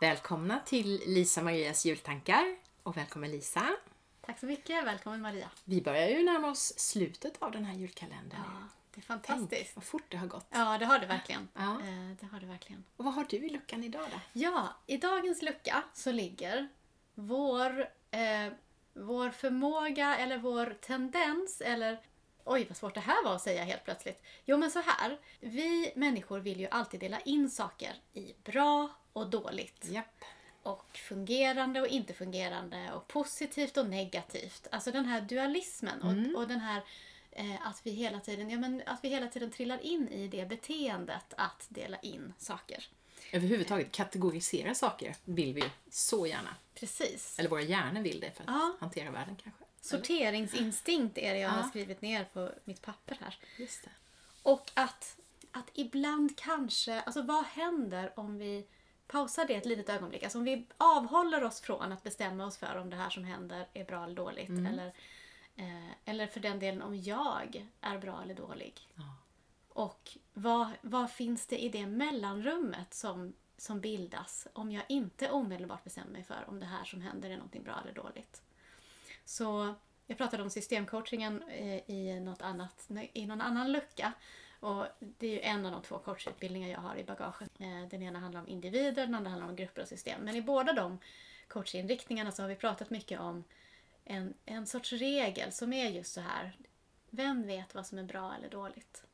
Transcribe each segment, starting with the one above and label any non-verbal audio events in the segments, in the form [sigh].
Välkomna till Lisa Marias jultankar och välkommen Lisa. Tack så mycket. Välkommen Maria. Vi börjar ju närma oss slutet av den här julkalendern. Ja, det är Tänk fantastiskt. vad fort det har gått. Ja, det har det verkligen. Ja. Eh, Det har det verkligen. Och vad har du i luckan idag då? Ja, i dagens lucka så ligger vår, eh, vår förmåga eller vår tendens eller Oj, vad svårt det här var att säga helt plötsligt. Jo, men så här. Vi människor vill ju alltid dela in saker i bra och dåligt. Japp. och fungerande och inte fungerande och positivt och negativt. Alltså den här dualismen och, och den här eh, att, vi hela tiden, ja, men att vi hela tiden trillar in i det beteendet att dela in saker. Överhuvudtaget kategorisera saker vill vi så gärna. Precis. Eller våra hjärnor vill det för att Ja. hantera världen kanske. Sorteringsinstinkt är det jag har Ja. skrivit ner på mitt papper här. Just det. Och att, att ibland kanske, alltså vad händer om vi pausar det ett litet ögonblick? Alltså om vi avhåller oss från att bestämma oss för om det här som händer är bra eller dåligt. Eller, eh, eller för den delen om jag är bra eller dålig. Ja. Och vad, vad finns det i det mellanrummet som, som bildas om jag inte omedelbart bestämmer mig för om det här som händer är någonting bra eller dåligt. Så jag pratade om systemcoachingen eh, i, något annat, i någon annan lucka. Och det är ju en av de två coachutbildningar jag har i bagaget. Eh, den ena handlar om individer, den andra handlar om grupper och system. Men i båda de coachinriktningarna så har vi pratat mycket om en, en sorts regel som är just så här. Vem vet vad som är bra eller dåligt?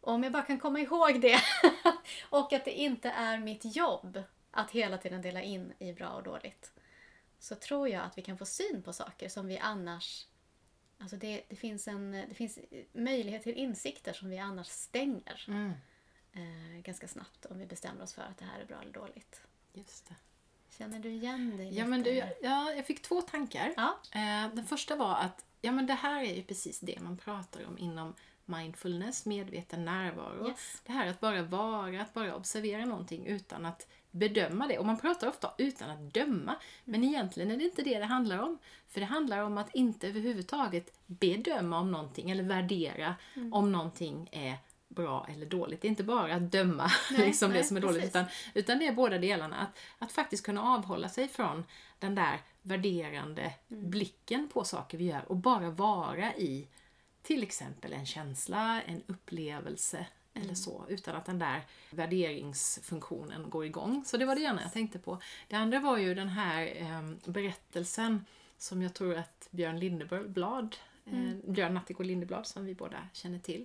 Om jag bara kan komma ihåg det [laughs] och att det inte är mitt jobb att hela tiden dela in i bra och dåligt så tror jag att vi kan få syn på saker som vi annars... Alltså det, det, finns en, det finns möjlighet till insikter som vi annars stänger Mm. eh, ganska snabbt om vi bestämmer oss för att det här är bra eller dåligt. Just det. Känner du igen dig Ja, men du, ja, jag fick två tankar. Ja. Eh, Den första var att ja, men det här är ju precis det man pratar om inom mindfulness, medveten närvaro. Yes. Det här att bara vara, att bara observera någonting utan att bedöma det. Och man pratar ofta utan att döma, men egentligen är det inte det det handlar om. För det handlar om att inte överhuvudtaget bedöma om någonting eller värdera Mm. om någonting är bra eller dåligt. Det är inte bara att döma [laughs] Nej, liksom det nej, som är dåligt, precis. utan, utan det är båda delarna. Att, att faktiskt kunna avhålla sig från den där värderande Mm. blicken på saker vi gör och bara vara i till exempel en känsla, en upplevelse Mm. eller så, utan att den där värderingsfunktionen går igång. Så det var det ena jag tänkte på. Det andra var ju den här eh, berättelsen som jag tror att Björn Lindeblad, Mm. eh, Björn Natthiko Lindeblad som vi båda känner till,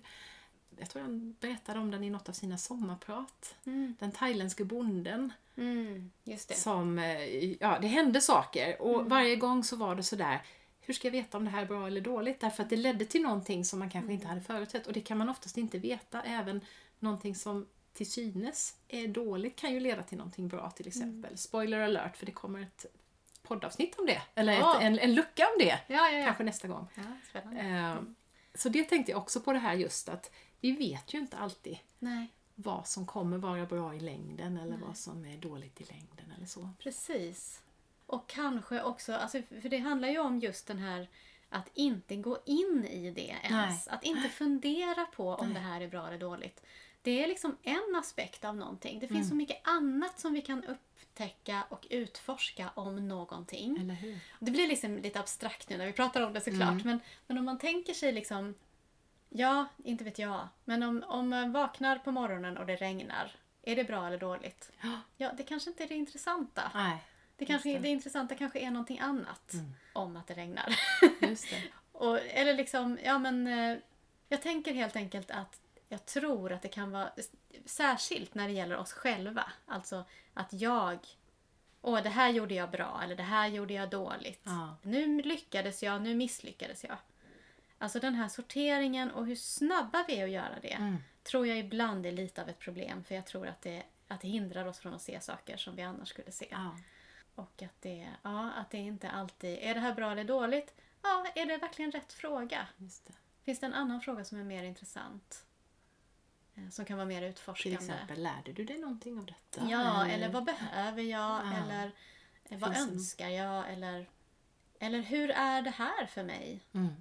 jag tror han berättade om den i något av sina sommarprat. Mm. Den thailändske bonden Mm, just det. som, eh, ja det hände saker och Mm. varje gång så var det sådär hur ska jag veta om det här är bra eller dåligt? Därför att det ledde till någonting som man kanske inte Mm. hade förutsett och det kan man oftast inte veta. Även någonting som till synes är dåligt kan ju leda till någonting bra till Mm. exempel. Spoiler alert för det kommer ett poddavsnitt om det. Eller Ja. ett, en, en lucka om det. Ja, ja, ja. Kanske nästa gång. Eh, Så det tänkte jag också på det här just att vi vet ju inte alltid Nej, vad som kommer vara bra i längden eller vad som är dåligt i längden eller så. precis. Och kanske också, alltså, för det handlar ju om just den här att inte gå in i det ens. Att inte fundera på om det här är bra eller dåligt. Det är liksom en aspekt av någonting. Det finns Mm. så mycket annat som vi kan upptäcka och utforska om någonting. Eller hur? Det blir liksom lite abstrakt nu när vi pratar om det såklart. Mm. Men, men om man tänker sig liksom... Ja, inte vet jag. Men om, om man vaknar på morgonen och det regnar. Är det bra eller dåligt? Ja. Ja, det kanske inte är det intressanta. Nej, Det, kanske, det. det. intressanta kanske är någonting annat Mm. om att det regnar. just det. [laughs] och, eller liksom, ja men... eh, Jag tänker helt enkelt att jag tror att det kan vara särskilt när det gäller oss själva. Alltså att jag... Åh, det här gjorde jag bra eller det här gjorde jag dåligt. Ja. Nu lyckades jag, nu misslyckades jag. Alltså den här sorteringen och hur snabba vi är att göra det Mm. tror jag ibland är lite av ett problem för jag tror att det, att det hindrar oss från att se saker som vi annars skulle se. Ja. Och att det, ja, att det inte alltid... Är det här bra eller dåligt? Ja, är det verkligen rätt fråga? Det. Finns det en annan fråga som är mer intressant? Eh, Som kan vara mer Till utforskande? exempel, lärde du dig någonting av detta? Ja, eller vad behöver jag? Ja. Eller eh, vad Finns det önskar jag? Eller, eller hur är det här för mig? Mm.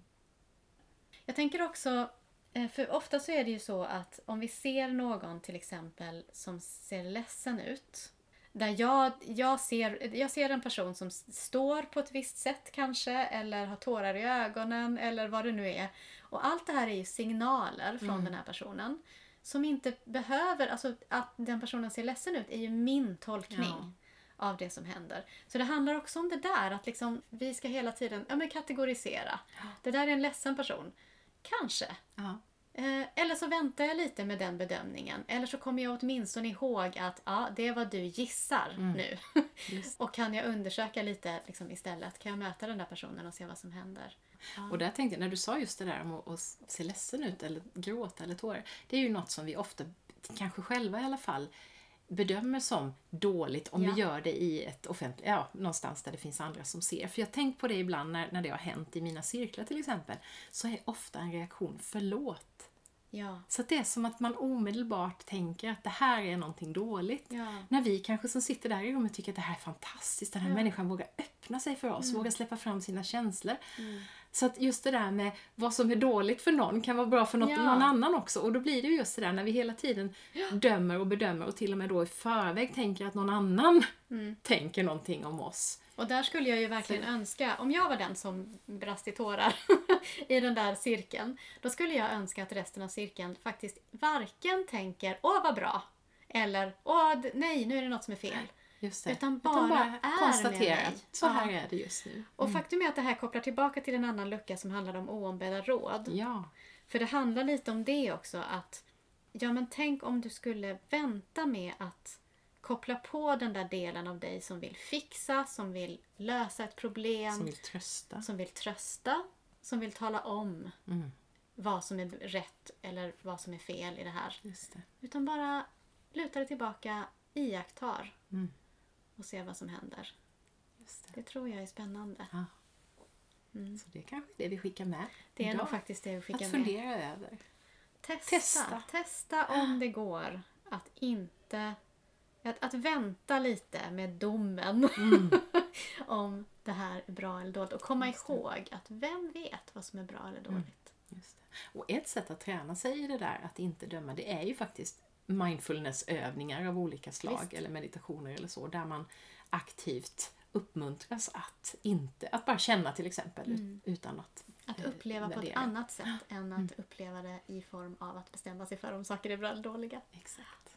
Jag tänker också, eh, för ofta så är det ju så att om vi ser någon till exempel som ser ledsen ut. Där jag, jag, ser, jag ser en person som står på ett visst sätt kanske eller har tårar i ögonen eller vad det nu är. Och allt det här är ju signaler från den här personen. Som inte behöver, alltså att den personen ser ledsen ut är ju min tolkning Ja. av det som händer. Så det handlar också om det där att liksom, vi ska hela tiden ja, men kategorisera. Det där är en ledsen person. Kanske. Ja. Eh, så väntar jag lite med den bedömningen. Eller så kommer jag åtminstone ihåg att ja, det är vad du gissar nu. Just. [laughs] och kan jag undersöka lite liksom, istället? Kan jag möta den där personen och se vad som händer? Och där tänkte jag, när du sa just det där om att, att se ledsen ut eller gråta eller tårar. Det är ju något som vi ofta, kanske själva i alla fall, bedömer som dåligt om Ja. vi gör det i ett offentligt, ja, någonstans där det finns andra som ser. För jag tänkt på det ibland när, när det har hänt i mina cirklar till exempel, så är ofta en reaktion förlåt. Ja. Så det är som att man omedelbart tänker att det här är någonting dåligt. Ja. När vi kanske som sitter där i rummet tycker att det här är fantastiskt, den här människan vågar öppna sig för oss, vågar släppa fram sina känslor. Så att just det där med vad som är dåligt för någon kan vara bra för något, Ja. någon annan också. Och då blir det ju just det där när vi hela tiden dömer och bedömer och till och med då i förväg tänker att någon annan tänker någonting om oss. Och där skulle jag ju verkligen önska, om jag var den som brast i tårar [laughs] i den där cirkeln, då skulle jag önska att resten av cirkeln faktiskt varken tänker åh vad bra, eller åh nej nu är det något som är fel. Just det. Utan bara är med konstatera mig. att så Ja. här är det just nu. Och faktum är att det här kopplar tillbaka till en annan lucka som handlar om oombedda råd. Ja, För det handlar lite om det också att ja men tänk om du skulle vänta med att koppla på den där delen av dig som vill fixa, som vill lösa ett problem, som vill trösta. som vill trösta, som vill tala om Mm, vad som är rätt eller vad som är fel i det här. det. Utan bara luta dig tillbaka, iakttar Mm. och se vad som händer. Det. Det tror jag är spännande. Ja. Så det är kanske är det vi skickar med Det är idag. nog faktiskt det vi skickar Att med. fundera över. Testa. Testa. Testa om det går att inte... Att, att vänta lite med domen [laughs] om det här är bra eller dåligt. Och komma ihåg att vem vet vad som är bra eller dåligt. Just det. Och ett sätt att träna sig i det där att inte döma, det är ju faktiskt mindfulnessövningar av olika slag Visst. eller meditationer eller så där man aktivt uppmuntras att inte, att bara känna till exempel ut- utan att Att eh, uppleva på ett värdera. annat sätt än att uppleva det i form av att bestämma sig för om saker är bra eller dåliga. Exakt.